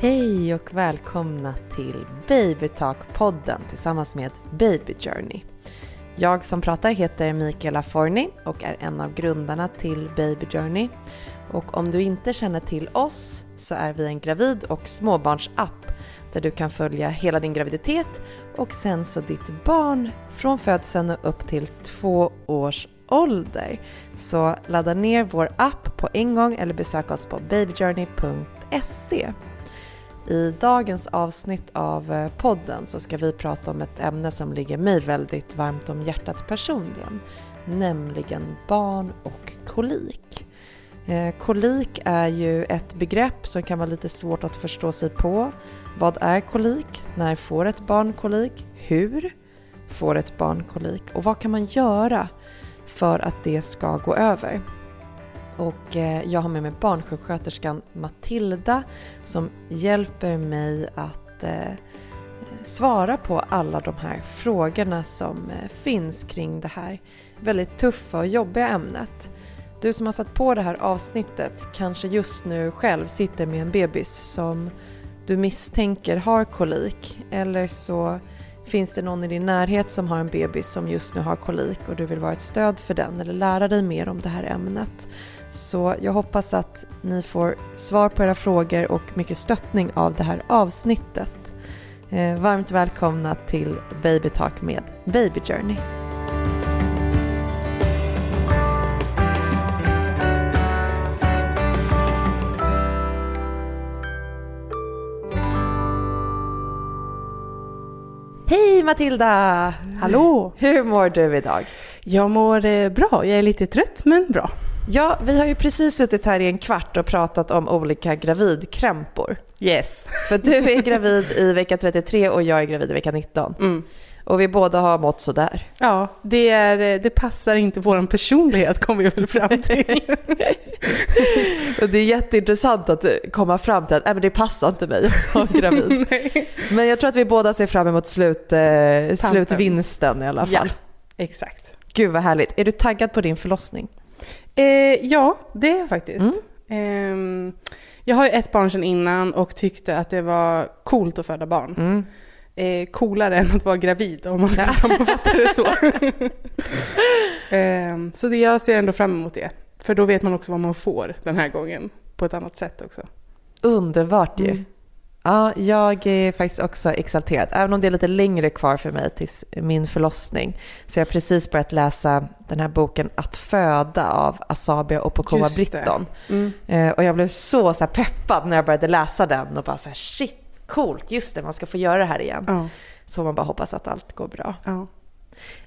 Hej och välkomna till Babytalk-podden tillsammans med Baby Journey. Jag som pratar heter Mikaela Forni och är en av grundarna till Baby Journey. Och om du inte känner till oss så är vi en gravid och småbarnsapp där du kan följa hela din graviditet och sen så ditt barn från födseln och upp till två års ålder. Så ladda ner vår app på en gång eller besök oss på babyjourney.se. I dagens avsnitt av eh, podden så ska vi prata om ett ämne som ligger mig väldigt varmt om hjärtat personligen, nämligen barn och kolik. Eh, kolik är ju ett begrepp som kan vara lite svårt att förstå sig på. Vad är kolik? När får ett barn kolik? Hur får ett barn kolik? Och vad kan man göra för att det ska gå över? Och eh, jag har med mig barnsjuksköterskan Matilda som hjälper mig att eh, svara på alla de här frågorna som eh, finns kring det här väldigt tuffa och jobbiga ämnet. Du som har satt på det här avsnittet kanske just nu själv sitter med en bebis som du misstänker har kolik eller så finns det någon i din närhet som har en bebis som just nu har kolik och du vill vara ett stöd för den eller lära dig mer om det här ämnet. Så jag hoppas att ni får svar på era frågor och mycket stöttning av det här avsnittet. Eh, varmt välkomna till Baby Talk med Baby Journey. Hej Matilda! Hallå! Hur mår du idag? Jag mår eh, bra. Jag är lite trött, men bra. Ja, vi har ju precis suttit här i en kvart och pratat om olika gravidkrämpor. Yes. För du är gravid i vecka 33 och jag är gravid i vecka 19. Mm. Och vi båda har mått sådär. Ja, det, är, det passar inte vår personlighet kom vi väl fram till. och det är jätteintressant att komma fram till att äh, men det passar inte mig att vara gravid. men jag tror att vi båda ser fram emot slut, eh, slutvinsten i alla fall. Ja, exakt. Gud vad härligt. Är du taggad på din förlossning? Eh, ja, det är jag faktiskt. Mm. Eh, jag har ju ett barn sedan innan och tyckte att det var coolt att föda barn. Mm. Eh, coolare än att vara gravid om man ska sammanfatta det så. eh, så det, jag ser ändå fram emot det. För då vet man också vad man får den här gången på ett annat sätt också. Underbart ju. Mm. Ja, jag är faktiskt också exalterad. Även om det är lite längre kvar för mig tills min förlossning. Så jag har precis börjat läsa den här boken Att föda av Asabia Opokowa Britton. Mm. Eh, och jag blev så, så peppad när jag började läsa den och bara så här shit, coolt, just det, man ska få göra det här igen. Ja. Så man bara hoppas att allt går bra. Ja.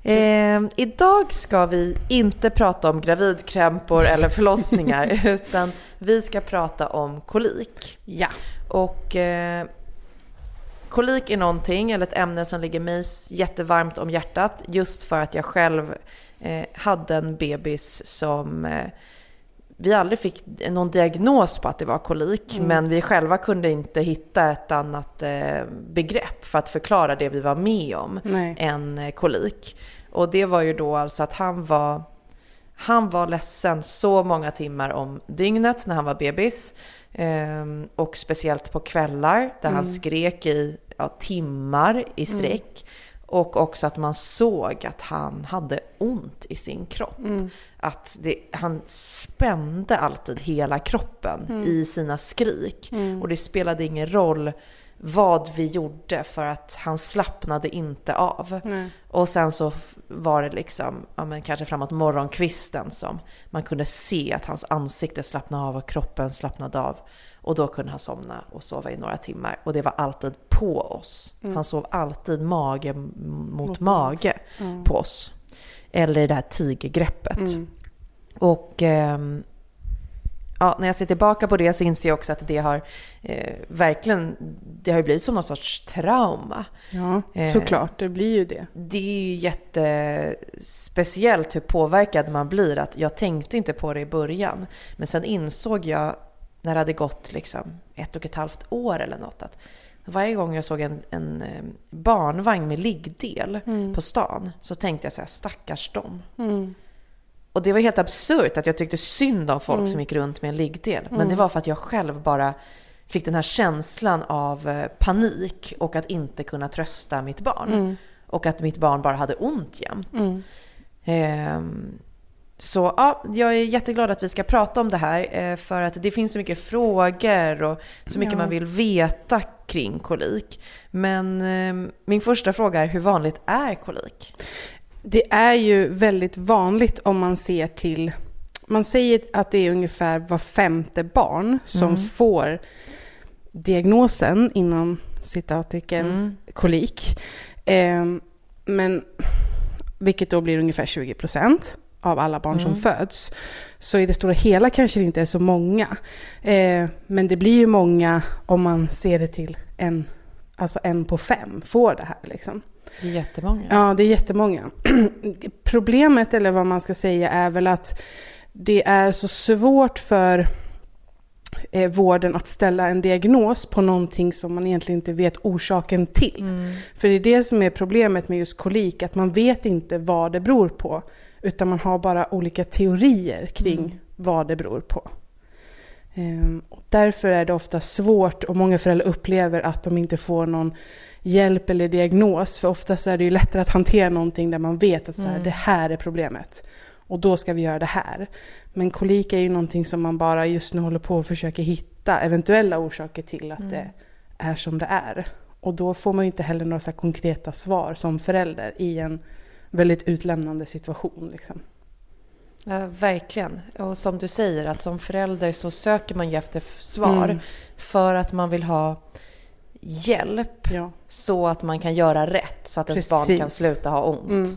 Eh, idag ska vi inte prata om gravidkrämpor eller förlossningar utan vi ska prata om kolik. Ja. Och eh, kolik är någonting, eller ett ämne som ligger mig jättevarmt om hjärtat just för att jag själv eh, hade en bebis som eh, vi aldrig fick någon diagnos på att det var kolik, mm. men vi själva kunde inte hitta ett annat eh, begrepp för att förklara det vi var med om Nej. än eh, kolik. Och det var ju då alltså att han var, han var ledsen så många timmar om dygnet när han var bebis. Um, och speciellt på kvällar där mm. han skrek i ja, timmar i mm. sträck. Mm. Och också att man såg att han hade ont i sin kropp. Mm. Att det, han spände alltid hela kroppen Mm. i sina skrik. Och det spelade ingen roll vad vi gjorde för att han slappnade inte av. Nej. Och sen så var det liksom, ja men kanske framåt morgonkvisten som man kunde se att hans ansikte slappnade av och kroppen slappnade av. Och då kunde han somna och sova i några timmar. Och det var alltid på oss. Mm. Han sov alltid mage mot, Mot mage Mm. på oss. Eller det här tigergreppet. Mm. Och ehm, ja, när jag ser tillbaka på det så inser jag också att det har eh, verkligen, det har ju blivit som någon sorts trauma. Ja, Eh. såklart. Det blir ju det. Det är ju jättespeciellt hur påverkad man blir. Att jag tänkte inte på det i början. Men sen insåg jag när det hade gått liksom ett och ett halvt år eller något att varje gång jag såg en, en eh, barnvagn med liggdel Mm. på stan så tänkte jag så här, stackars dem. Mm. Och det var helt absurt att jag tyckte synd om folk Mm. som gick runt med en liggdel. Men Mm. det var för att jag själv bara fick den här känslan av eh, panik och att inte kunna trösta mitt barn. Mm. Och att mitt barn bara hade ont jämt. Mm. Ehm, så ja, jag är jätteglad att vi ska prata om det här eh, för att det finns så mycket frågor och så mycket Ja. man vill veta kring kolik. Men eh, min första fråga är hur vanligt är kolik? Det är ju väldigt vanligt om man ser till, man säger att det är ungefär var femte barn som Mm. får diagnosen inom citattecken Mm. kolik. Ehm, men vilket då blir ungefär 20 procent av alla barn som Mm. föds. Så i det stora hela kanske det inte är så många. Eh, men det blir ju många om man ser det till en, alltså en på fem får det här liksom. Det är jättemånga. Ja, det är jättemånga. Problemet, eller vad man ska säga, är väl att det är så svårt för eh, vården att ställa en diagnos på någonting som man egentligen inte vet orsaken till. Mm. För det är det som är problemet med just kolik, att man vet inte vad det beror på. Utan man har bara olika teorier kring Mm. vad det beror på. Ehm, och därför är det ofta svårt och många föräldrar upplever att de inte får någon hjälp eller diagnos. För oftast är det ju lättare att hantera någonting där man vet att så här, Mm. det här är problemet. Och då ska vi göra det här. Men kolik är ju någonting som man bara just nu håller på att försöka hitta eventuella orsaker till att Mm. det är som det är. Och då får man ju inte heller några så konkreta svar som förälder i en väldigt utlämnande situation. Liksom. Ja, verkligen. Och som du säger, att som förälder så söker man ju efter svar Mm. för att man vill ha hjälp Ja. så att man kan göra rätt så att ens Precis. barn kan sluta ha ont. Mm.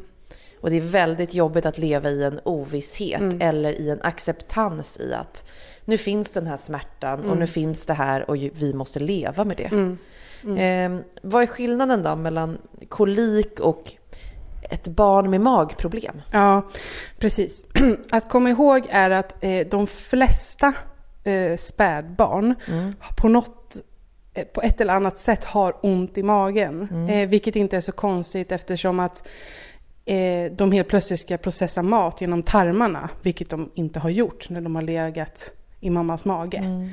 Och det är väldigt jobbigt att leva i en ovisshet Mm. eller i en acceptans i att nu finns den här smärtan och Mm. nu finns det här och vi måste leva med det. Mm. Mm. Eh, vad är skillnaden då mellan kolik och ett barn med magproblem? Ja, precis. Att komma ihåg är att eh, de flesta eh, spädbarn Mm. på något eh, på ett eller annat sätt har ont i magen. Mm. Vilket inte är så konstigt eftersom att de helt plötsligt ska processa mat genom tarmarna. Vilket de inte har gjort när de har legat i mammas mage. Mm.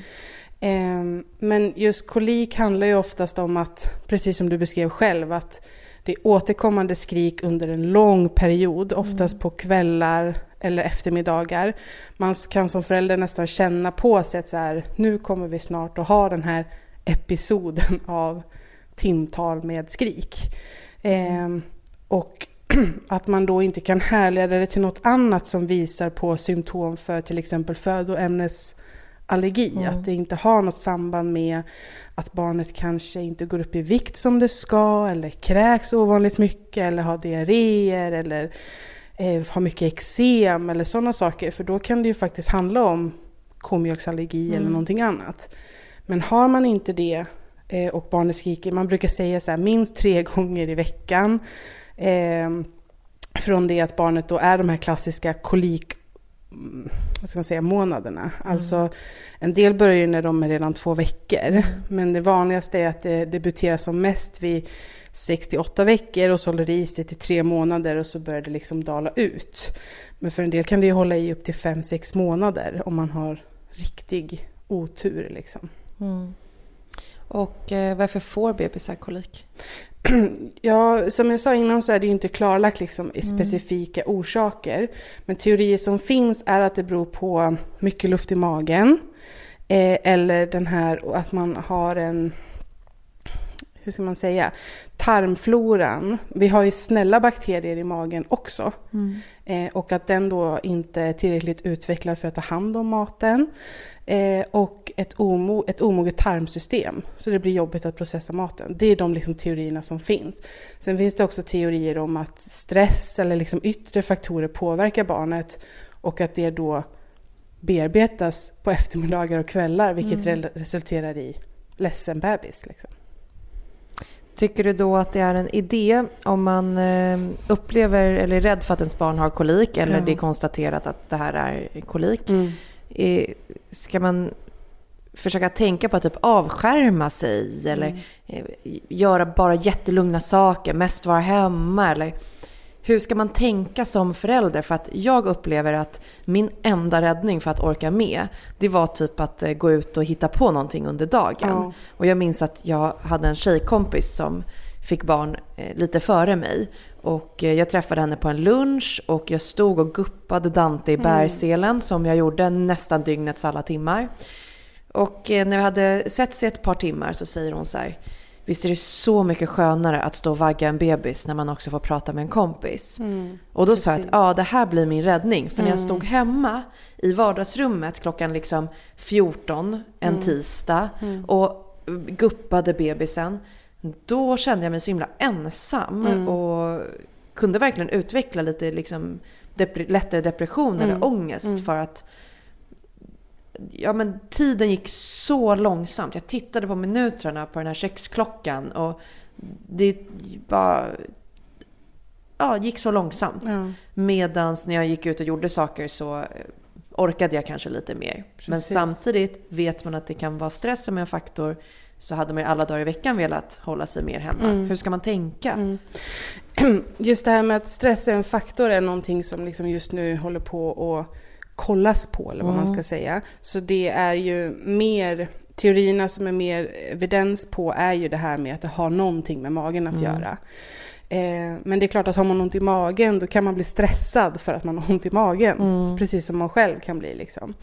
Eh, men just kolik handlar ju oftast om att, precis som du beskrev själv, att det är återkommande skrik under en lång period, oftast på kvällar eller eftermiddagar. Man kan som förälder nästan känna på sig att så här, nu kommer vi snart att ha den här episoden av timtal med skrik. Eh, och att man då inte kan härleda det till något annat som visar på symptom för till exempel födoämnesallergi. Mm. Att det inte har något samband med att barnet kanske inte går upp i vikt som det ska eller kräks ovanligt mycket eller har diarréer eller eh, har mycket eksem eller sådana saker. För då kan det ju faktiskt handla om komjölksallergi eller Mm. någonting annat. Men har man inte det eh, och barnet skriker, man brukar säga så här minst tre gånger i veckan. Eh, från det att barnet då är de här klassiska kolik vad ska man säga, månaderna. Alltså en del börjar ju när de är redan två veckor. Men det vanligaste är att det debuterar som mest vid 68 veckor och så håller det i sig till tre månader och så börjar det liksom dala ut. Men för en del kan det ju hålla i upp till 5-6 månader om man har riktig otur liksom. Mm. Och eh, varför får bebisar kolik? Ja, som jag sa innan så är det ju inte klarlagt liksom i specifika orsaker. Men teorier som finns är att det beror på mycket luft i magen. Eh, eller den här att man har en, hur ska man säga, tarmfloran. Vi har ju snälla bakterier i magen också. Eh, och att den då inte är tillräckligt utvecklad för att ta hand om maten. Eh, och ett, omo, ett omoget tarmsystem. Så det blir jobbigt att processa maten. Det är de liksom teorierna som finns. Sen finns det också teorier om att stress eller liksom yttre faktorer påverkar barnet. Och att det då bearbetas på eftermiddagar och kvällar. Vilket Mm. re- resulterar i ledsen bebis. Liksom. Tycker du då att det är en idé om man eh, upplever eller är rädd för att ens barn har kolik eller Ja. det är konstaterat att det här är kolik. Eh, Ska man försöka tänka på att typ avskärma sig eller Mm. eh, göra bara jättelugna saker, mest vara hemma eller hur ska man tänka som förälder? För att jag upplever att min enda räddning för att orka med, det var typ att eh, gå ut och hitta på någonting under dagen. Ja. Och jag minns att jag hade en tjejkompis som fick barn eh, lite före mig. Och eh, jag träffade henne på en lunch och jag stod och guppade Dante i mm. bärselen mm. som jag gjorde nästan dygnets alla timmar. Och när vi hade setts i ett par timmar så säger hon så här Visst är det så mycket skönare att stå och vagga en bebis när man också får prata med en kompis. Mm, och då precis. sa jag att ja, det här blir min räddning. För mm. när jag mm. stod hemma i vardagsrummet klockan liksom 14 en mm. tisdag mm. och guppade bebisen. Då kände jag mig så himla ensam mm. och kunde verkligen utveckla lite liksom depre lättare depression eller ångest för att ja men tiden gick så långsamt. Jag tittade på minuterna på den här köksklockan och det bara ja, gick så långsamt. Ja. Medan när jag gick ut och gjorde saker så orkade jag kanske lite mer. Precis. Men samtidigt vet man att det kan vara stress som en faktor så hade man ju alla dagar i veckan velat hålla sig mer hemma. Mm. Hur ska man tänka? Mm. Just det här med att stress är en faktor är någonting som liksom just nu håller på att kollas på, eller vad mm. man ska säga. Så det är ju mer, teorierna som är mer evidens på är ju det här med att det har någonting med magen att mm. göra. Eh, men det är klart att har man ont i magen då kan man bli stressad för att man har ont i magen. Mm. Precis som man själv kan bli. Liksom.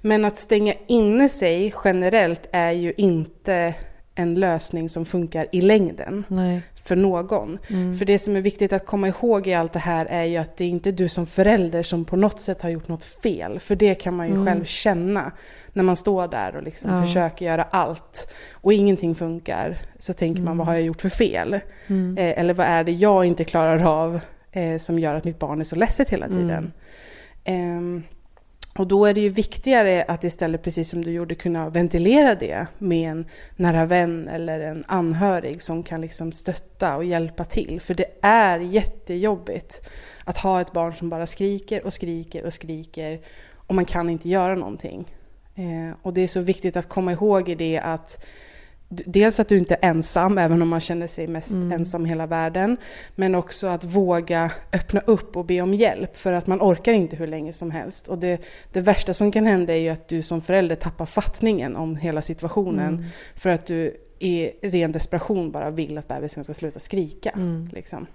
Men att stänga inne sig generellt är ju inte en lösning som funkar i längden Nej. för någon. Mm. För det som är viktigt att komma ihåg i allt det här är ju att det är inte du som förälder som på något sätt har gjort något fel. För det kan man ju mm. själv känna när man står där och liksom ja. försöker göra allt och ingenting funkar. Så tänker mm. man, vad har jag gjort för fel? Mm. Eh, eller vad är det jag inte klarar av eh, som gör att mitt barn är så ledset hela tiden? Eh, och då är det ju viktigare att istället, precis som du gjorde, kunna ventilera det med en nära vän eller en anhörig som kan liksom stötta och hjälpa till. För det är jättejobbigt att ha ett barn som bara skriker och skriker och skriker och man kan inte göra någonting. Eh, och det är så viktigt att komma ihåg i det att dels att du inte är ensam, även om man känner sig mest mm. ensam i hela världen. Men också att våga öppna upp och be om hjälp, för att man orkar inte hur länge som helst. Och det, det värsta som kan hända är ju att du som förälder tappar fattningen om hela situationen. Mm. För att du i ren desperation bara vill att bebisen ska sluta skrika. Mm. Liksom.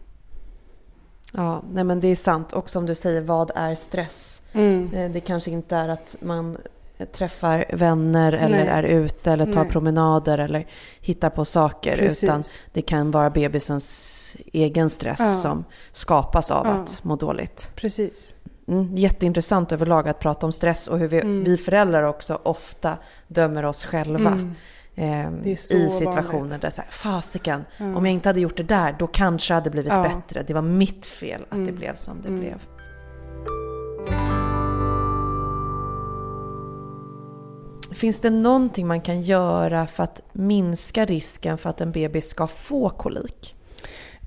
Ja, nej men det är sant. Och som du säger, vad är stress? Mm. Eh, det kanske inte är att man träffar vänner eller Nej. är ute eller tar Nej. promenader eller hittar på saker. Precis. Utan det kan vara bebisens egen stress ja. som skapas av ja. att må dåligt. Precis. Mm, jätteintressant överlag att prata om stress och hur vi, mm. vi föräldrar också ofta dömer oss själva. Mm. Eh, I situationer vanligt. där så här, fasiken, om jag inte hade gjort det där, då kanske det hade blivit ja. bättre. Det var mitt fel att det mm. blev som det mm. blev. Finns det någonting man kan göra för att minska risken för att en bebis ska få kolik?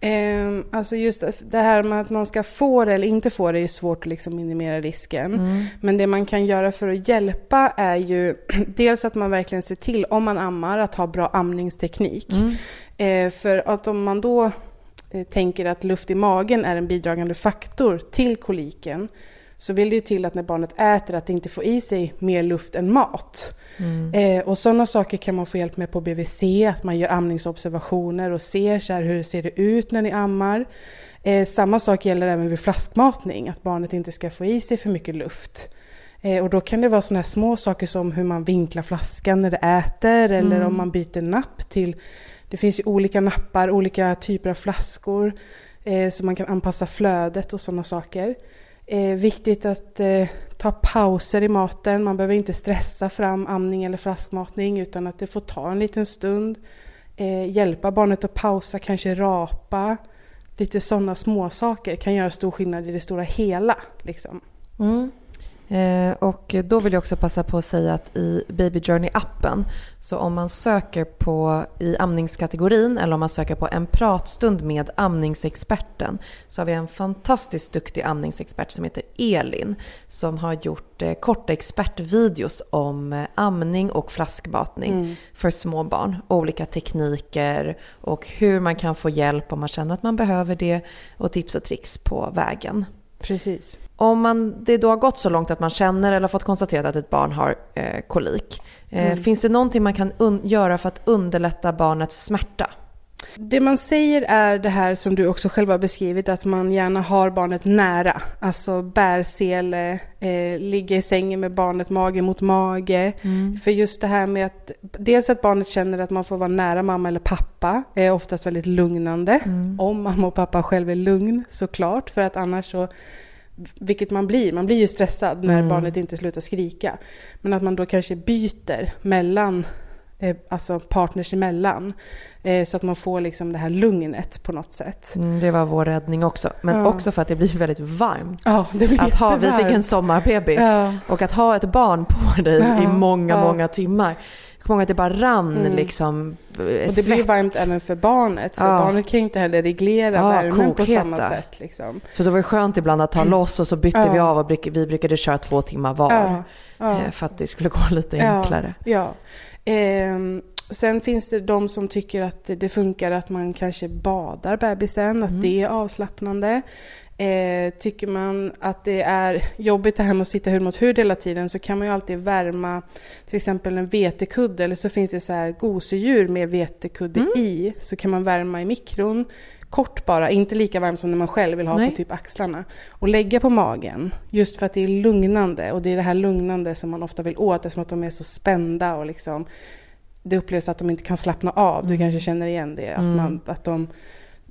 Um, alltså just det här med att man ska få det eller inte få det är svårt att liksom minimera risken. Mm. Men det man kan göra för att hjälpa är ju dels att man verkligen ser till, om man ammar, att ha bra amningsteknik. Mm. Uh, för att om man då uh, tänker att luft i magen är en bidragande faktor till koliken så vill det ju till att när barnet äter att det inte får i sig mer luft än mat. Mm. Eh, och sådana saker kan man få hjälp med på BVC, att man gör amningsobservationer och ser så här, hur ser det ut när ni ammar. Eh, samma sak gäller även vid flaskmatning, att barnet inte ska få i sig för mycket luft. Eh, och då kan det vara sådana här små saker som hur man vinklar flaskan när det äter eller mm. om man byter napp till det finns ju olika nappar, olika typer av flaskor eh, så man kan anpassa flödet och sådana saker. Eh, viktigt att eh, ta pauser i maten. Man behöver inte stressa fram amning eller flaskmatning utan att det får ta en liten stund. Eh, hjälpa barnet att pausa, kanske rapa. Lite sådana småsaker kan göra stor skillnad i det stora hela. Liksom. Mm. Eh, och då vill jag också passa på att säga att i Baby Journey-appen, så om man söker på i amningskategorin eller om man söker på en pratstund med amningsexperten så har vi en fantastiskt duktig amningsexpert som heter Elin som har gjort eh, korta expertvideos om eh, amning och flaskmatning mm. för små barn. Olika tekniker och hur man kan få hjälp om man känner att man behöver det och tips och tricks på vägen. Precis. Om man, det då har gått så långt att man känner eller har fått konstaterat att ett barn har eh, kolik. Eh, mm. Finns det någonting man kan göra för att underlätta barnets smärta? Det man säger är det här som du också själv har beskrivit, att man gärna har barnet nära. Alltså bärsele, eh, ligga i sängen med barnet mage mot mage. Mm. För just det här med att dels att barnet känner att man får vara nära mamma eller pappa är oftast väldigt lugnande. Mm. Om mamma och pappa själv är lugn såklart, för att annars så vilket man blir, man blir ju stressad när mm. barnet inte slutar skrika. Men att man då kanske byter mellan Eh, alltså partners emellan. Eh, så att man får liksom det här lugnet på något sätt. Mm, det var vår räddning också. Men ja. också för att det blir väldigt varmt. Ja, det blir att ha, Vi fick en sommarbebis ja. och att ha ett barn på dig i många, många timmar. Ihåg att det bara rann mm. liksom eh, Och det svett. blir varmt även för barnet. För barnet kan ju inte heller reglera ja, värmen på samma sätt. Liksom. Så det var skönt ibland att ta mm. loss och så bytte vi av och vi brukade köra två timmar var. För att det skulle gå lite enklare. Ja. Eh, sen finns det de som tycker att det funkar att man kanske badar bebisen, att mm. det är avslappnande. Eh, tycker man att det är jobbigt det här med att sitta hud mot hud hela tiden så kan man ju alltid värma till exempel en vetekudde eller så finns det så här gosedjur med vetekudde mm. i. Så kan man värma i mikron kort bara, inte lika varmt som när man själv vill ha Nej. på typ axlarna. Och lägga på magen, just för att det är lugnande. Och det är det här lugnande som man ofta vill åt, eftersom att de är så spända och liksom det upplevs att de inte kan slappna av. Du mm. kanske känner igen det, att, man, mm. att de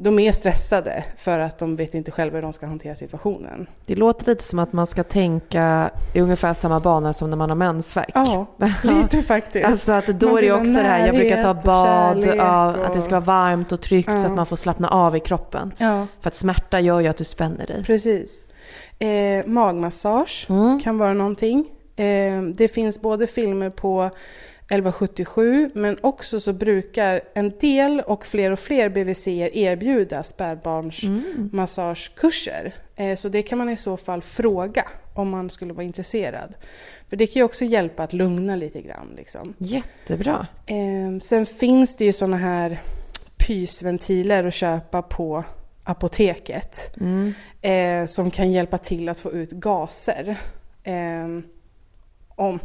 de är stressade för att de vet inte själva hur de ska hantera situationen. Det låter lite som att man ska tänka i ungefär samma banor som när man har mensvärk. Ja, lite faktiskt. Alltså att då är det också det här, jag brukar ta bad, ja, att det ska vara varmt och tryggt ja. så att man får slappna av i kroppen. Ja. För att smärta gör ju att du spänner dig. Precis. Eh, magmassage mm. kan vara någonting. Eh, det finns både filmer på 1177 men också så brukar en del och fler och fler BVC erbjuda spädbarnsmassagekurser. Mm. Så det kan man i så fall fråga om man skulle vara intresserad. För det kan ju också hjälpa att lugna lite grann. Liksom. Jättebra. Ehm, sen finns det ju sådana här pysventiler att köpa på apoteket. Mm. Eh, som kan hjälpa till att få ut gaser. Om.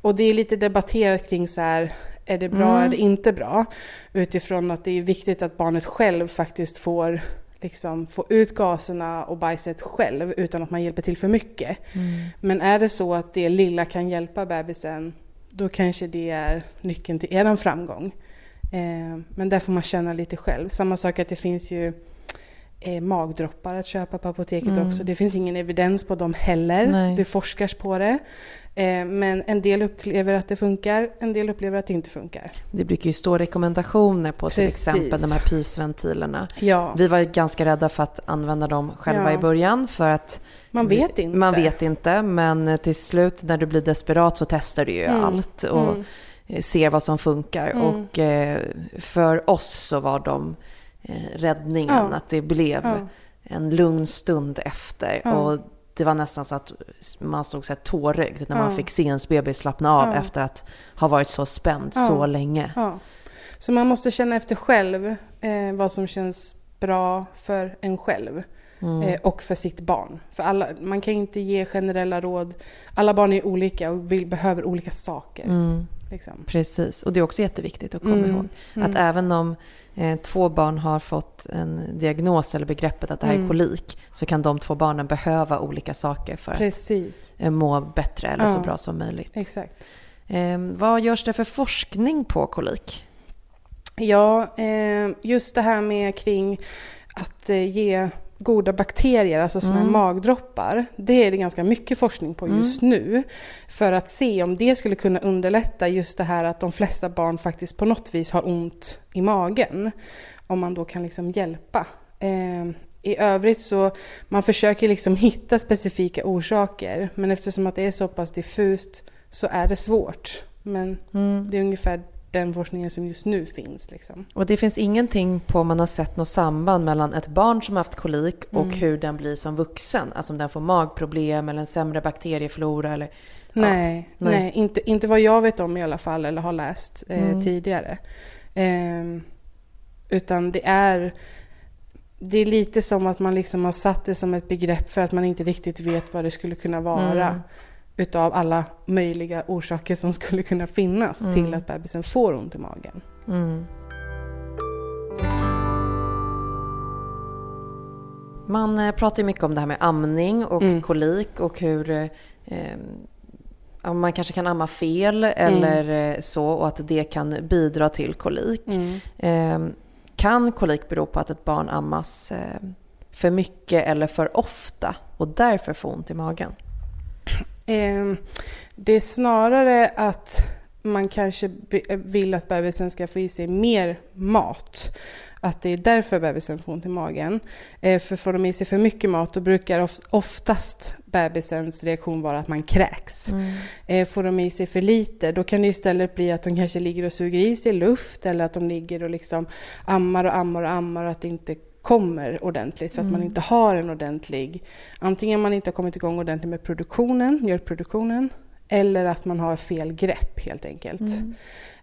Och det är lite debatterat kring så här, är det bra mm. eller inte bra? Utifrån att det är viktigt att barnet själv faktiskt får liksom få ut gaserna och bajset själv utan att man hjälper till för mycket. Mm. Men är det så att det lilla kan hjälpa bebisen, då kanske det är nyckeln till er framgång. Eh, men där får man känna lite själv. Samma sak att det finns ju eh, magdroppar att köpa på apoteket mm. också. Det finns ingen evidens på dem heller. Nej. Det forskars på det. Eh, men en del upplever att det funkar, en del upplever att det inte funkar. Det brukar ju stå rekommendationer på till Precis. exempel de här pysventilerna. Ja. Vi var ganska rädda för att använda dem själva ja. i början för att man vet inte. Man vet inte, men till slut när du blir desperat så testar du ju mm. allt och mm. ser vad som funkar. Mm. Och eh, för oss så var de räddningen, ja. att det blev en lugn stund efter. Och det var nästan så att man stod så här tårögd när man fick se ens bebis slappna av efter att ha varit så spänd så länge. Så man måste känna efter själv eh, vad som känns bra för en själv. Mm. Eh, och för sitt barn. För alla, man kan inte ge generella råd. Alla barn är olika och vill, behöver olika saker. Mm. Liksom. Precis, och det är också jätteviktigt att komma mm. ihåg. Att mm. även om eh, två barn har fått en diagnos eller begreppet att det här är mm. kolik så kan de två barnen behöva olika saker för Precis. att eh, må bättre eller ja. så bra som möjligt. Exakt. Eh, vad görs det för forskning på kolik? Ja, eh, just det här med kring att eh, ge goda bakterier, alltså sådana mm. magdroppar. Det är det ganska mycket forskning på just mm. nu. För att se om det skulle kunna underlätta just det här att de flesta barn faktiskt på något vis har ont i magen. Om man då kan liksom hjälpa. Eh, i övrigt så man försöker liksom hitta specifika orsaker. Men eftersom att det är så pass diffust så är det svårt. Men mm. det är ungefär den forskningen som just nu finns. Liksom. Och det finns ingenting på om man har sett något samband mellan ett barn som haft kolik och mm. hur den blir som vuxen? Alltså om den får magproblem eller en sämre bakterieflora eller? Nej, ja, nej. nej inte, inte vad jag vet om i alla fall eller har läst eh, mm. tidigare. Eh, utan det är det är lite som att man liksom har satt det som ett begrepp för att man inte riktigt vet vad det skulle kunna vara. Mm. Utav alla möjliga orsaker som skulle kunna finnas mm. till att bebisen får ont i magen. Mm. Man eh, pratar ju mycket om det här med amning och mm. kolik och hur eh, eh, man kanske kan amma fel eller mm. Eh, så och att det kan bidra till kolik. Eh, kan kolik bero på att ett barn ammas eh, för mycket eller för ofta och därför får ont i magen? Ehm, det är snarare att man kanske vill att bebisen ska få i sig mer mat. Att det är därför bebisen får ont i magen. Eh, för får de i sig för mycket mat då brukar oftast bebisens reaktion vara att man kräks. Mm. Eh, får de i sig för lite då kan det istället bli att de kanske ligger och suger i sig luft eller att de ligger och liksom ammar och ammar och ammar och att det inte kommer ordentligt för att mm. man inte har en ordentlig, antingen man inte har kommit igång ordentligt med produktionen, mjölkproduktionen, eller att man har fel grepp helt enkelt. Mm.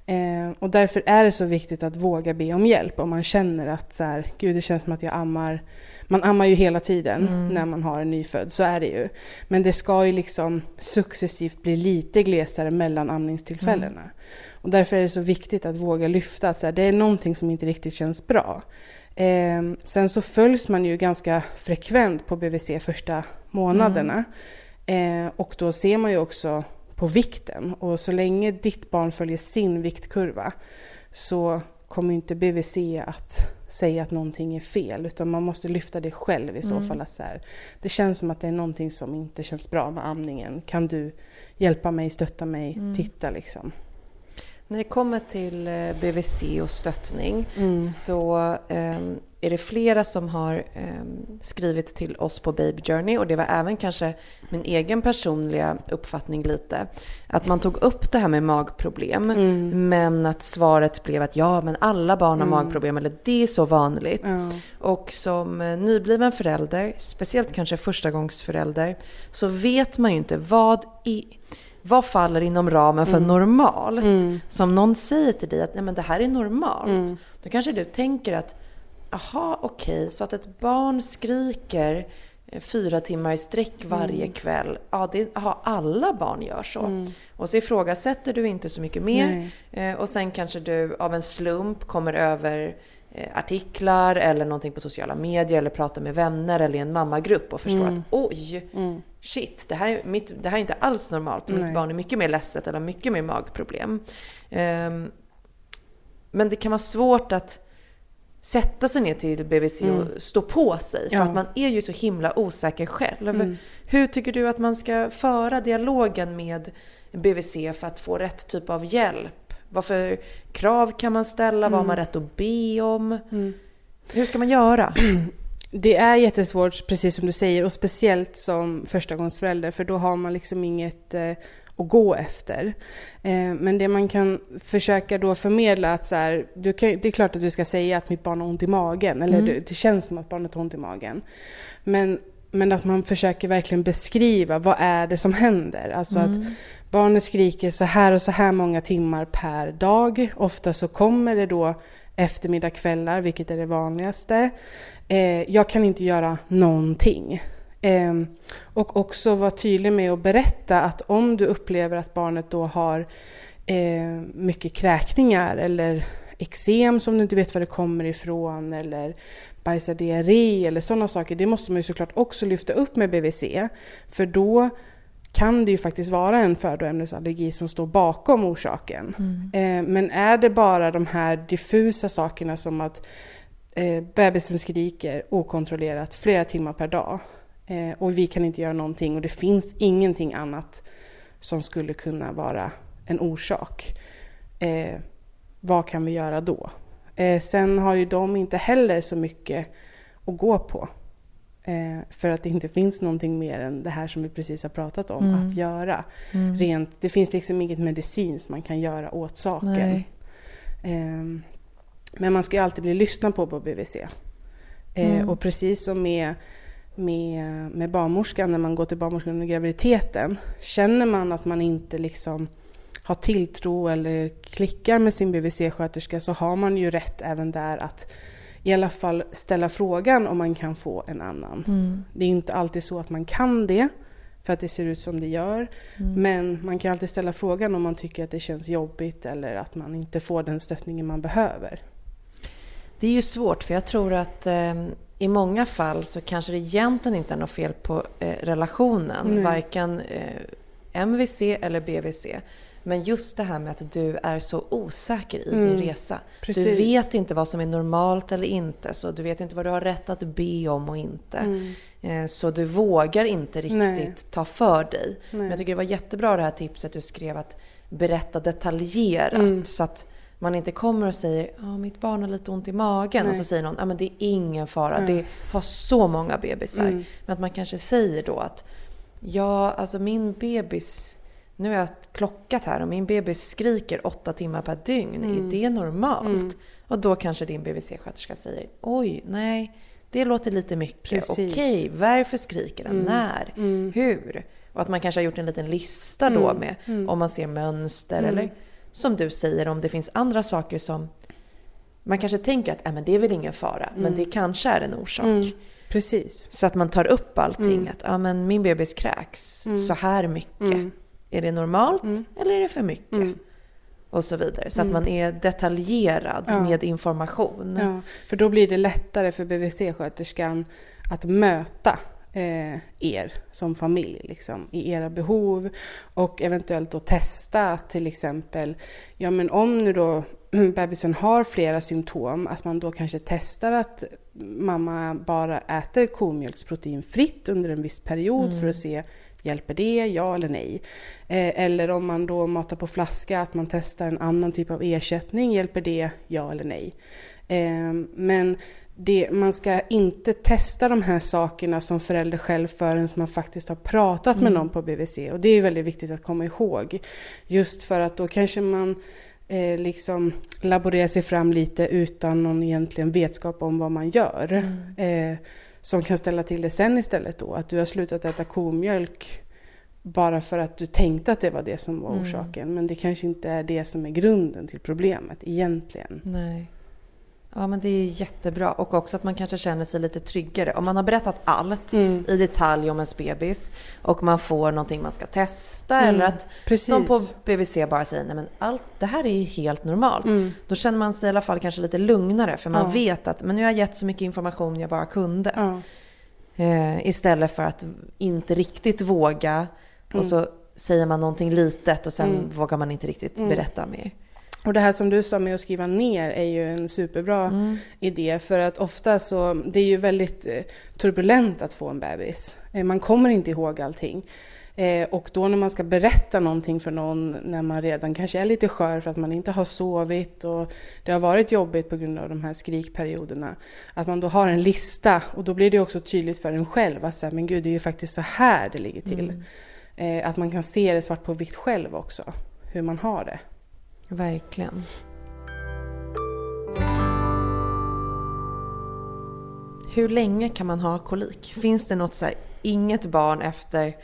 Eh, och därför är det så viktigt att våga be om hjälp om man känner att så här, gud det känns som att jag ammar, man ammar ju hela tiden mm. när man har en nyfödd, så är det ju. Men det ska ju liksom successivt bli lite glesare mellan amningstillfällena. Mm. Och därför är det så viktigt att våga lyfta att så här, det är någonting som inte riktigt känns bra. Eh, sen så följs man ju ganska frekvent på BVC första månaderna. Mm. Eh, och då ser man ju också på vikten. Och så länge ditt barn följer sin viktkurva så kommer inte BVC att säga att någonting är fel utan man måste lyfta det själv i så mm. fall. Att så här, det känns som att det är någonting som inte känns bra med amningen. Kan du hjälpa mig, stötta mig, mm. titta liksom. När det kommer till eh, BVC och stöttning mm. så um, är det flera som har um, skrivit till oss på Baby Journey och det var även kanske min egen personliga uppfattning lite. Att man tog upp det här med magproblem mm. men att svaret blev att ja men alla barn har mm. magproblem eller det är så vanligt. Och som eh, nybliven förälder, speciellt kanske förstagångsförälder, så vet man ju inte vad i vad faller inom ramen för mm. normalt? Mm. Som någon säger till dig att Nej, men det här är normalt. Mm. Då kanske du tänker att aha, okej, okay, så att ett barn skriker eh, fyra timmar i sträck varje mm. kväll. Ja, det, aha, alla barn gör så. Mm. Och så ifrågasätter du inte så mycket mer. Eh, och sen kanske du av en slump kommer över artiklar eller någonting på sociala medier eller pratar med vänner eller i en mammagrupp och förstår mm. att oj, mm shit, det här, är mitt, det här är inte alls normalt. Mitt barn är mycket mer ledset eller har mycket mer magproblem. Um, men det kan vara svårt att sätta sig ner till BVC mm. och stå på sig. För ja. att man är ju så himla osäker själv. Mm. Hur tycker du att man ska föra dialogen med BVC för att få rätt typ av hjälp? Vad för krav kan man ställa? Mm. Vad har man mm. rätt att be om? Mm. Hur ska man göra? Det är jättesvårt, precis som du säger, och speciellt som förstagångsförälder, för då har man liksom inget eh, att gå efter. Eh, men det man kan försöka då förmedla att så här, du kan, det är klart att du ska säga att mitt barn har ont i magen, eller mm. det, det, känns som att barnet har ont i magen. Men, men att man försöker verkligen beskriva vad är det som händer. Alltså mm. att barnet skriker så här och så här många timmar per dag. Ofta så kommer det då eftermiddag, kvällar, vilket är det vanligaste. Eh, jag kan inte göra någonting. Eh, och också vara tydlig med att berätta att om du upplever att barnet då har eh, mycket kräkningar eller eksem som du inte vet var det kommer ifrån eller bajsar diarré eller sådana saker. Det måste man ju såklart också lyfta upp med BVC. För då kan det ju faktiskt vara en födoämnesallergi som står bakom orsaken. Mm. Eh, men är det bara de här diffusa sakerna som att eh, bebisen skriker okontrollerat flera timmar per dag eh, och vi kan inte göra någonting och det finns ingenting annat som skulle kunna vara en orsak. Eh, vad kan vi göra då? Eh, sen har ju de inte heller så mycket att gå på. Eh, för att det inte finns någonting mer än det här som vi precis har pratat om Mm. att göra. Mm. Rent, det finns liksom inget medicin som man kan göra åt saken. Ehm, men man ska ju alltid bli lyssnad på på BVC. Eh, Mm. Och precis som med, med, med barnmorskan, när man går till barnmorskan under graviditeten. Känner man att man inte liksom har tilltro eller klickar med sin BVC-sköterska så har man ju rätt även där att i alla fall ställa frågan om man kan få en annan. Mm. Det är inte alltid så att man kan det för att det ser ut som det gör. Mm. Men man kan alltid ställa frågan om man tycker att det känns jobbigt eller att man inte får den stöttningen man behöver. Det är ju svårt för jag tror att eh, i många fall så kanske det egentligen inte är något fel på eh, relationen. Nej. Varken eh, MVC eller BVC. Men just det här med att du är så osäker i Mm. din resa. Precis. Du vet inte vad som är normalt eller inte. Så du vet inte vad du har rätt att be om och inte. Mm. Eh, så du vågar inte riktigt Nej. ta för dig. Men Nej. jag tycker det var jättebra det här tipset du skrev att berätta detaljerat. Mm. Så att man inte kommer och säger att mitt barn har lite ont i magen och Nej. så säger någon att det är ingen fara, Nej. det har så många bebisar. Mm. Men att man kanske säger då att ja, alltså min bebis, nu har jag klockat här och min bebis skriker åtta timmar per dygn. Mm. Är det normalt? Mm. Och då kanske din BVC-sköterska säger oj, nej, det låter lite mycket. Okej, varför skriker den? Mm. När? Mm. Hur? Och att man kanske har gjort en liten lista då Mm. med Mm. om man ser mönster eller som du säger om det finns andra saker som man kanske tänker att äh, men det är väl ingen fara, men det kanske är en orsak. Precis. Så att man tar upp allting. Att ja, men min bebis kräks så här mycket. Mm. Är det normalt Mm. eller är det för mycket? Mm. Och så vidare. Så Mm. att man är detaljerad Ja. med information. Ja, för då blir det lättare för BVC-sköterskan att möta eh, er som familj liksom, i era behov och eventuellt då testa till exempel, ja men om nu då bebisen har flera symptom, att man då kanske testar att mamma bara äter komjölksproteinfritt under en viss period Mm. för att se Hjälper det? Ja eller nej? Eh, eller om man då matar på flaska, att man testar en annan typ av ersättning. Hjälper det? Ja eller nej? Eh, men det, man ska inte testa de här sakerna som förälder själv förrän man faktiskt har pratat med Mm. någon på BVC. Och det är väldigt viktigt att komma ihåg. Just för att då kanske man eh, liksom laborerar sig fram lite utan någon egentligen vetskap om vad man gör. Mm. Som kan ställa till det sen istället då. Att du har slutat äta komjölk bara för att du tänkte att det var det som var Mm. orsaken. Men det kanske inte är det som är grunden till problemet egentligen. Nej. Ja men det är jättebra. Och också att man kanske känner sig lite tryggare. Om man har berättat allt Mm. i detalj om ens bebis och man får någonting man ska testa Mm. eller att Precis. de på BVC bara säger nej men allt det här är helt normalt. Mm. Då känner man sig i alla fall kanske lite lugnare för man Ja. vet att men nu har jag gett så mycket information jag bara kunde. Ja. Eh, istället för att inte riktigt våga Mm. och så säger man någonting litet och sen Mm. vågar man inte riktigt Mm. berätta mer. Och det här som du sa med att skriva ner är ju en superbra Mm. idé. För att ofta så, det är ju väldigt eh, turbulent att få en bebis. Eh, Man kommer inte ihåg allting. Eh, och då när man ska berätta någonting för någon när man redan kanske är lite skör för att man inte har sovit och det har varit jobbigt på grund av de här skrikperioderna. Att man då har en lista och då blir det också tydligt för en själv att säga, men gud det är ju faktiskt så här det ligger till. Mm. Att man kan se det svart på vitt själv också, hur man har det. Verkligen. Hur länge kan man ha kolik? Finns det något så här, inget barn efter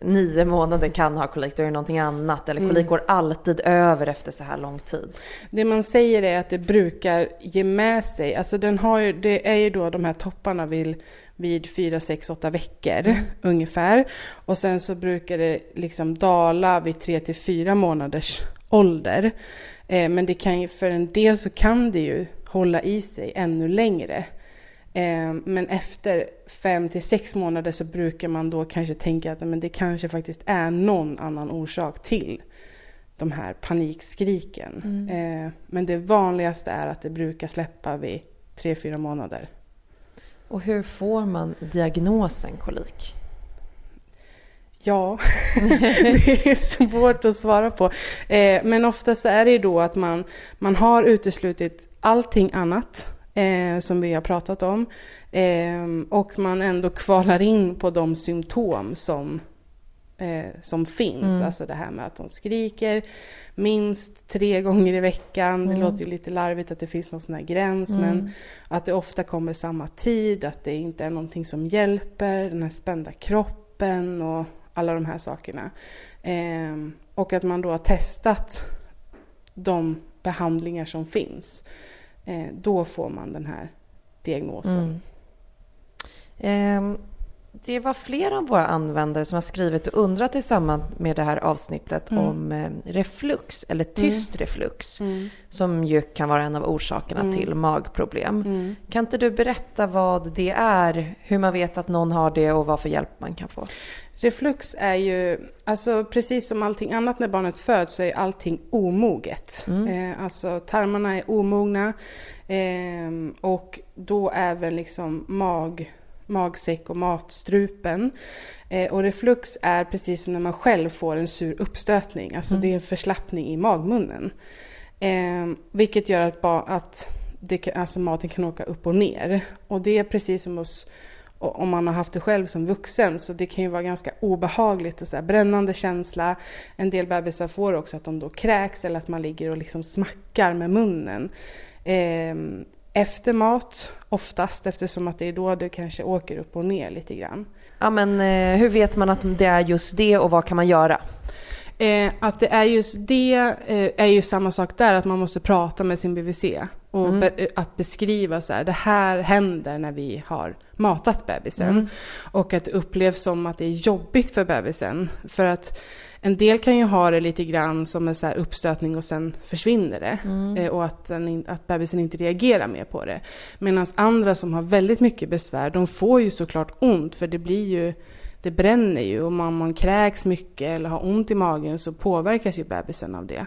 nio månader kan ha kolik, då är det någonting annat. Eller kolik Mm. går alltid över efter så här lång tid. Det man säger är att det brukar ge med sig, alltså den har ju, det är ju då de här topparna vid, vid 4, 6, 8 veckor ungefär. Och sen så brukar det liksom dala vid 3 till 4 månaders ålder. Eh, men det kan ju, för en del så kan det ju hålla i sig ännu längre. Eh, men efter 5 till 6 månader så brukar man då kanske tänka att men det kanske faktiskt är någon annan orsak till de här panikskriken. Mm. Eh, men det vanligaste är att det brukar släppa vid 3-4 månader. Och hur får man diagnosen kolik? Ja, det är svårt att svara på. Eh, men ofta så är det ju då att man, man har uteslutit allting annat eh, som vi har pratat om. Eh, och man ändå kvalar in på de symptom som, eh, som finns. Mm. Alltså det här med att de skriker minst tre gånger i veckan. Mm. Det låter ju lite larvigt att det finns någon sån här gräns mm. men att det ofta kommer samma tid, att det inte är någonting som hjälper, den här spända kroppen och alla de här sakerna. Eh, och att man då har testat de behandlingar som finns. Eh, då får man den här diagnosen. Mm. Eh, det var flera av våra användare som har skrivit och undrat i samband med det här avsnittet mm. om eh, reflux eller tyst mm. reflux mm. som ju kan vara en av orsakerna mm. till magproblem. Mm. Kan inte du berätta vad det är, hur man vet att någon har det och vad för hjälp man kan få? Reflux är ju, alltså precis som allting annat när barnet föds så är allting omoget. Mm. Eh, alltså tarmarna är omogna eh, och då även liksom mag, magsäck och matstrupen. Eh, och reflux är precis som när man själv får en sur uppstötning, alltså mm. det är en förslappning i magmunnen. Eh, vilket gör att, att det, alltså maten kan åka upp och ner. Och det är precis som hos om man har haft det själv som vuxen. Så det kan ju vara ganska obehagligt och så här, brännande känsla. En del bebisar får också att de då kräks eller att man ligger och liksom smackar med munnen. Eh, efter mat oftast eftersom att det är då det kanske åker upp och ner lite grann. Ja men eh, hur vet man att det är just det och vad kan man göra? Eh, att det är just det eh, är ju samma sak där, att man måste prata med sin BVC. Och mm. be eh, att beskriva så här, det här händer när vi har matat bebisen. Mm. Och att det upplevs som att det är jobbigt för bebisen. För att en del kan ju ha det lite grann som en så uppstötning och sen försvinner det. Mm. Eh, och att, den, att bebisen inte reagerar mer på det. Medan andra som har väldigt mycket besvär, de får ju såklart ont för det blir ju det bränner ju och om man, man kräks mycket eller har ont i magen så påverkas ju bebisen av det.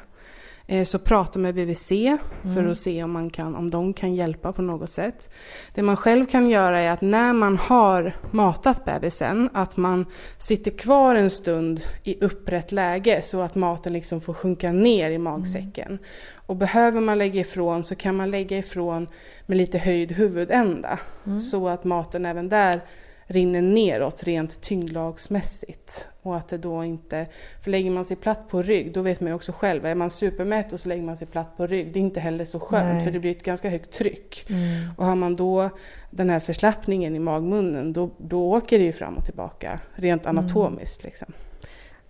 Eh, så prata med BVC mm. för att se om, man kan, om de kan hjälpa på något sätt. Det man själv kan göra är att när man har matat bebisen, att man sitter kvar en stund i upprätt läge så att maten liksom får sjunka ner i magsäcken. Mm. Och behöver man lägga ifrån så kan man lägga ifrån med lite höjd huvudända. Mm. Så att maten även där rinner neråt rent tyngdlagsmässigt. Och att det då inte, för lägger man sig platt på rygg, då vet man ju också själv, är man supermätt och så lägger man sig platt på rygg, det är inte heller så skönt Nej. för det blir ett ganska högt tryck. Mm. Och har man då den här förslappningen i magmunnen, då, då åker det ju fram och tillbaka rent mm. anatomiskt. Mm. Liksom.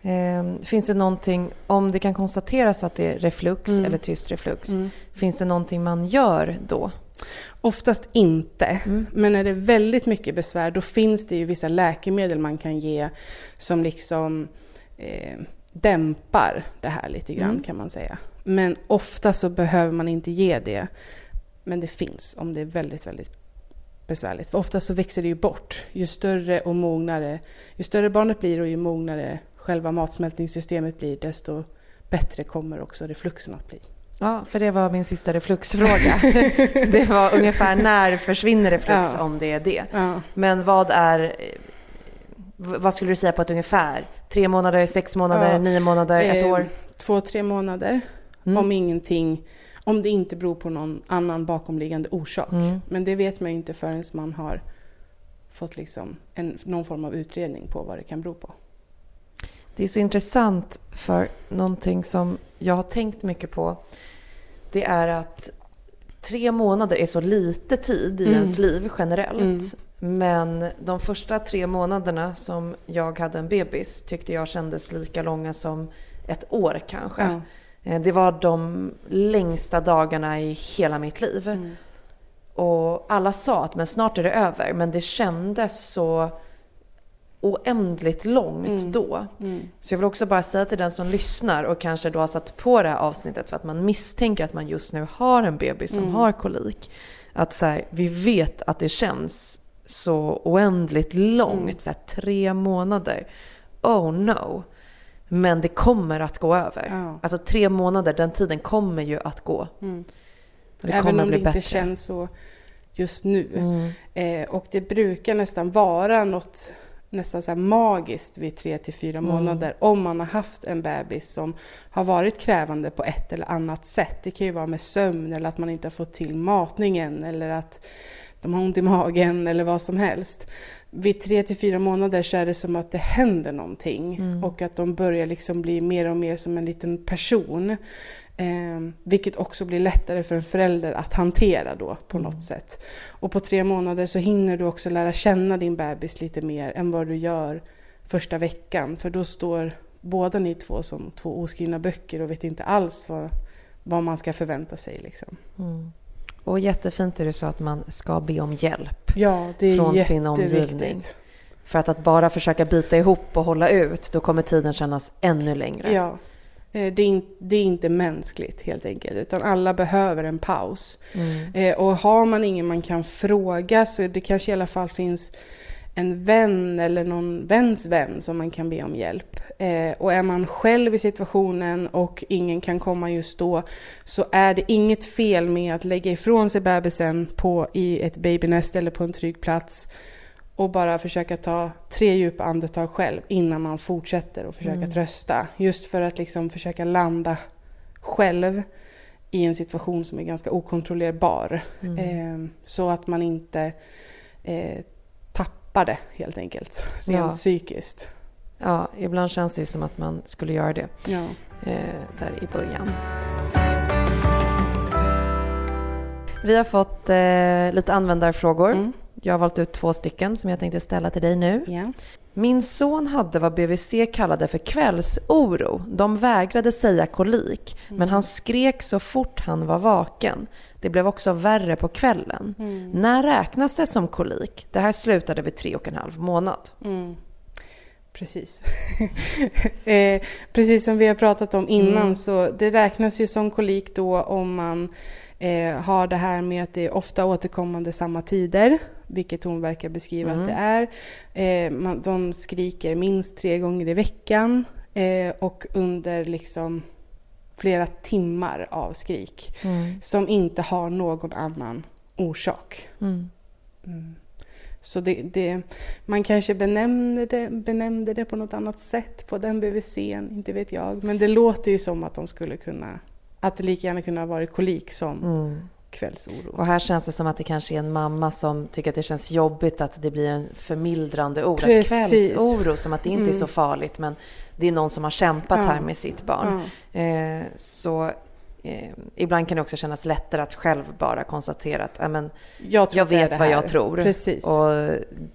Eh, finns det någonting, om det kan konstateras att det är reflux mm. eller tyst reflux, mm. finns det någonting man gör då? Oftast inte. Mm. Men när det är väldigt mycket besvär då finns det ju vissa läkemedel man kan ge som liksom eh, dämpar det här lite grann mm. kan man säga. Men ofta så behöver man inte ge det. Men det finns om det är väldigt, väldigt besvärligt. För ofta så växer det ju bort. Ju större och mognare, ju större barnet blir och ju mognare själva matsmältningssystemet blir desto bättre kommer också refluxen att bli. Ja, för det var min sista refluxfråga. det var ungefär när försvinner reflux ja. om det är det. Ja. Men vad är, vad skulle du säga på ett ungefär? Tre månader, sex månader, ja. nio månader, ett år? Två, tre månader. Mm. Om ingenting, om det inte beror på någon annan bakomliggande orsak. Mm. Men det vet man ju inte förrän man har fått liksom en, någon form av utredning på vad det kan bero på. Det är så intressant för någonting som jag har tänkt mycket på det är att tre månader är så lite tid i mm. ens liv generellt. Mm. Men de första tre månaderna som jag hade en bebis tyckte jag kändes lika långa som ett år kanske. Mm. Det var de längsta dagarna i hela mitt liv. Mm. Och alla sa att men snart är det över. Men det kändes så oändligt långt mm. då. Mm. Så jag vill också bara säga till den som lyssnar och kanske då har satt på det här avsnittet för att man misstänker att man just nu har en bebis som mm. har kolik. Att så här, vi vet att det känns så oändligt långt, mm. så här, tre månader. Oh no. Men det kommer att gå över. Ja. Alltså tre månader, den tiden kommer ju att gå. Mm. Det Även om det inte känns så just nu. Mm. Eh, och det brukar nästan vara något nästan så magiskt vid tre till fyra Mm. månader om man har haft en bebis som har varit krävande på ett eller annat sätt. Det kan ju vara med sömn eller att man inte har fått till matningen eller att de har ont i magen eller vad som helst. Vid tre till fyra månader så är det som att det händer någonting Mm. och att de börjar liksom bli mer och mer som en liten person. Eh, vilket också blir lättare för en förälder att hantera då på Mm. något sätt. Och på tre månader så hinner du också lära känna din bebis lite mer än vad du gör första veckan. För då står båda ni två som två oskrivna böcker och vet inte alls vad, vad man ska förvänta sig. Liksom. Mm. Och jättefint det du sa att man ska be om hjälp. Ja, det är Från sin omgivning. För att, att bara försöka bita ihop och hålla ut, då kommer tiden kännas ännu längre. Ja. Eh, Det är, in, det är inte mänskligt helt enkelt, utan alla behöver en paus. Mm. Eh, och har man ingen man kan fråga så det kanske i alla fall finns en vän eller någon väns vän som man kan be om hjälp. Eh, och är man själv i situationen och ingen kan komma just då så är det inget fel med att lägga ifrån sig bebisen på, i ett babynest eller på en trygg plats och bara försöka ta tre djupa andetag själv innan man fortsätter och försöka Mm. trösta. Just för att liksom försöka landa själv i en situation som är ganska okontrollerbar. Mm. Eh, så att man inte eh, tappar det helt enkelt, rent Ja. psykiskt. Ja, ibland känns det ju som att man skulle göra det Ja. eh, där i början. Vi har fått eh, lite användarfrågor. Mm. Jag har valt ut två stycken som jag tänkte ställa till dig nu. Ja. Min son hade vad BVC kallade för kvällsoro. De vägrade säga kolik, men han skrek så fort han var vaken. Det blev också värre på kvällen. Mm. När räknas det som kolik? Det här slutade vid tre och en halv månad. Mm. Precis. eh, precis som vi har pratat om innan Mm. så det räknas ju som kolik då om man eh, har det här med att det är ofta återkommande samma tider, vilket hon verkar beskriva Mm. att det är. Eh, man, de skriker minst tre gånger i veckan eh, och under liksom flera timmar av skrik som inte har någon annan orsak. Mm. Mm. Så det, det, man kanske benämnde det, benämnde det på något annat sätt på den BVCn, inte vet jag. Men det låter ju som att de skulle kunna, att det lika gärna kunde ha varit kolik som Mm. kvällsoro. Och här känns det som att det kanske är en mamma som tycker att det känns jobbigt att det blir en förmildrande ord. Att Precis. kvällsoro, som att det inte är så Mm. farligt men det är någon som har kämpat Ja. här med sitt barn. Ja. Eh, så eh, ibland kan det också kännas lättare att själv bara konstatera att äh, men, Jag, jag att vet vad jag tror Precis. och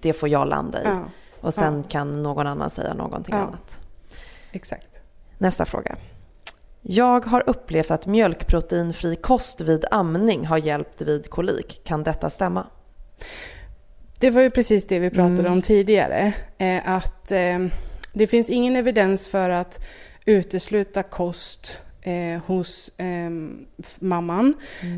det får jag landa i. ja, Och sen kan någon annan säga någonting annat. exakt. Nästa fråga. Jag har upplevt att mjölkproteinfri kost vid amning har hjälpt vid kolik. Kan detta stämma? Det var ju precis det vi pratade Mm. om tidigare. Eh, att eh, det finns ingen evidens för att utesluta kost eh, hos eh, f- mamman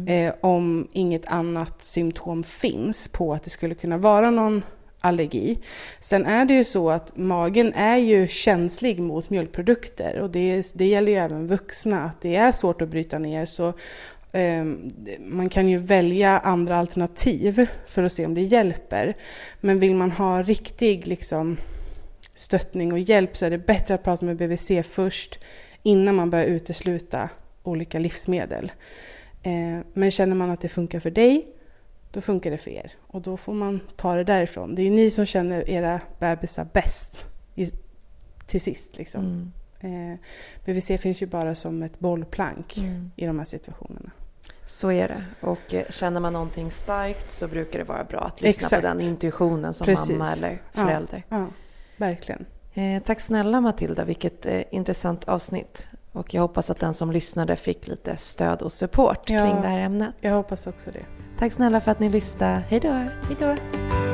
eh, om inget annat symptom finns på att det skulle kunna vara någon allergi. Sen är det ju så att magen är ju känslig mot mjölkprodukter och det, det gäller ju även vuxna. Att det är svårt att bryta ner så ehm, man kan ju välja andra alternativ för att se om det hjälper. Men vill man ha riktig liksom, stöttning och hjälp så är det bättre att prata med BVC först innan man börjar utesluta olika livsmedel. Eh, men känner man att det funkar för dig, då funkar det för er. Och då får man ta det därifrån. Det är ni som känner era bebisar bäst i, till sist. Liksom. Mm. Eh, BVC finns ju bara som ett bollplank Mm. i de här situationerna. Så är det. Och eh, känner man någonting starkt så brukar det vara bra att lyssna Exakt. på den intuitionen som Precis. mamma eller Ja. förälder. Ja, verkligen. Eh, tack snälla Matilda, vilket eh, intressant avsnitt. Och jag hoppas att den som lyssnade fick lite stöd och support Ja. kring det här ämnet. Jag hoppas också det. Tack snälla för att ni lyssnade. Hej då! Hej då!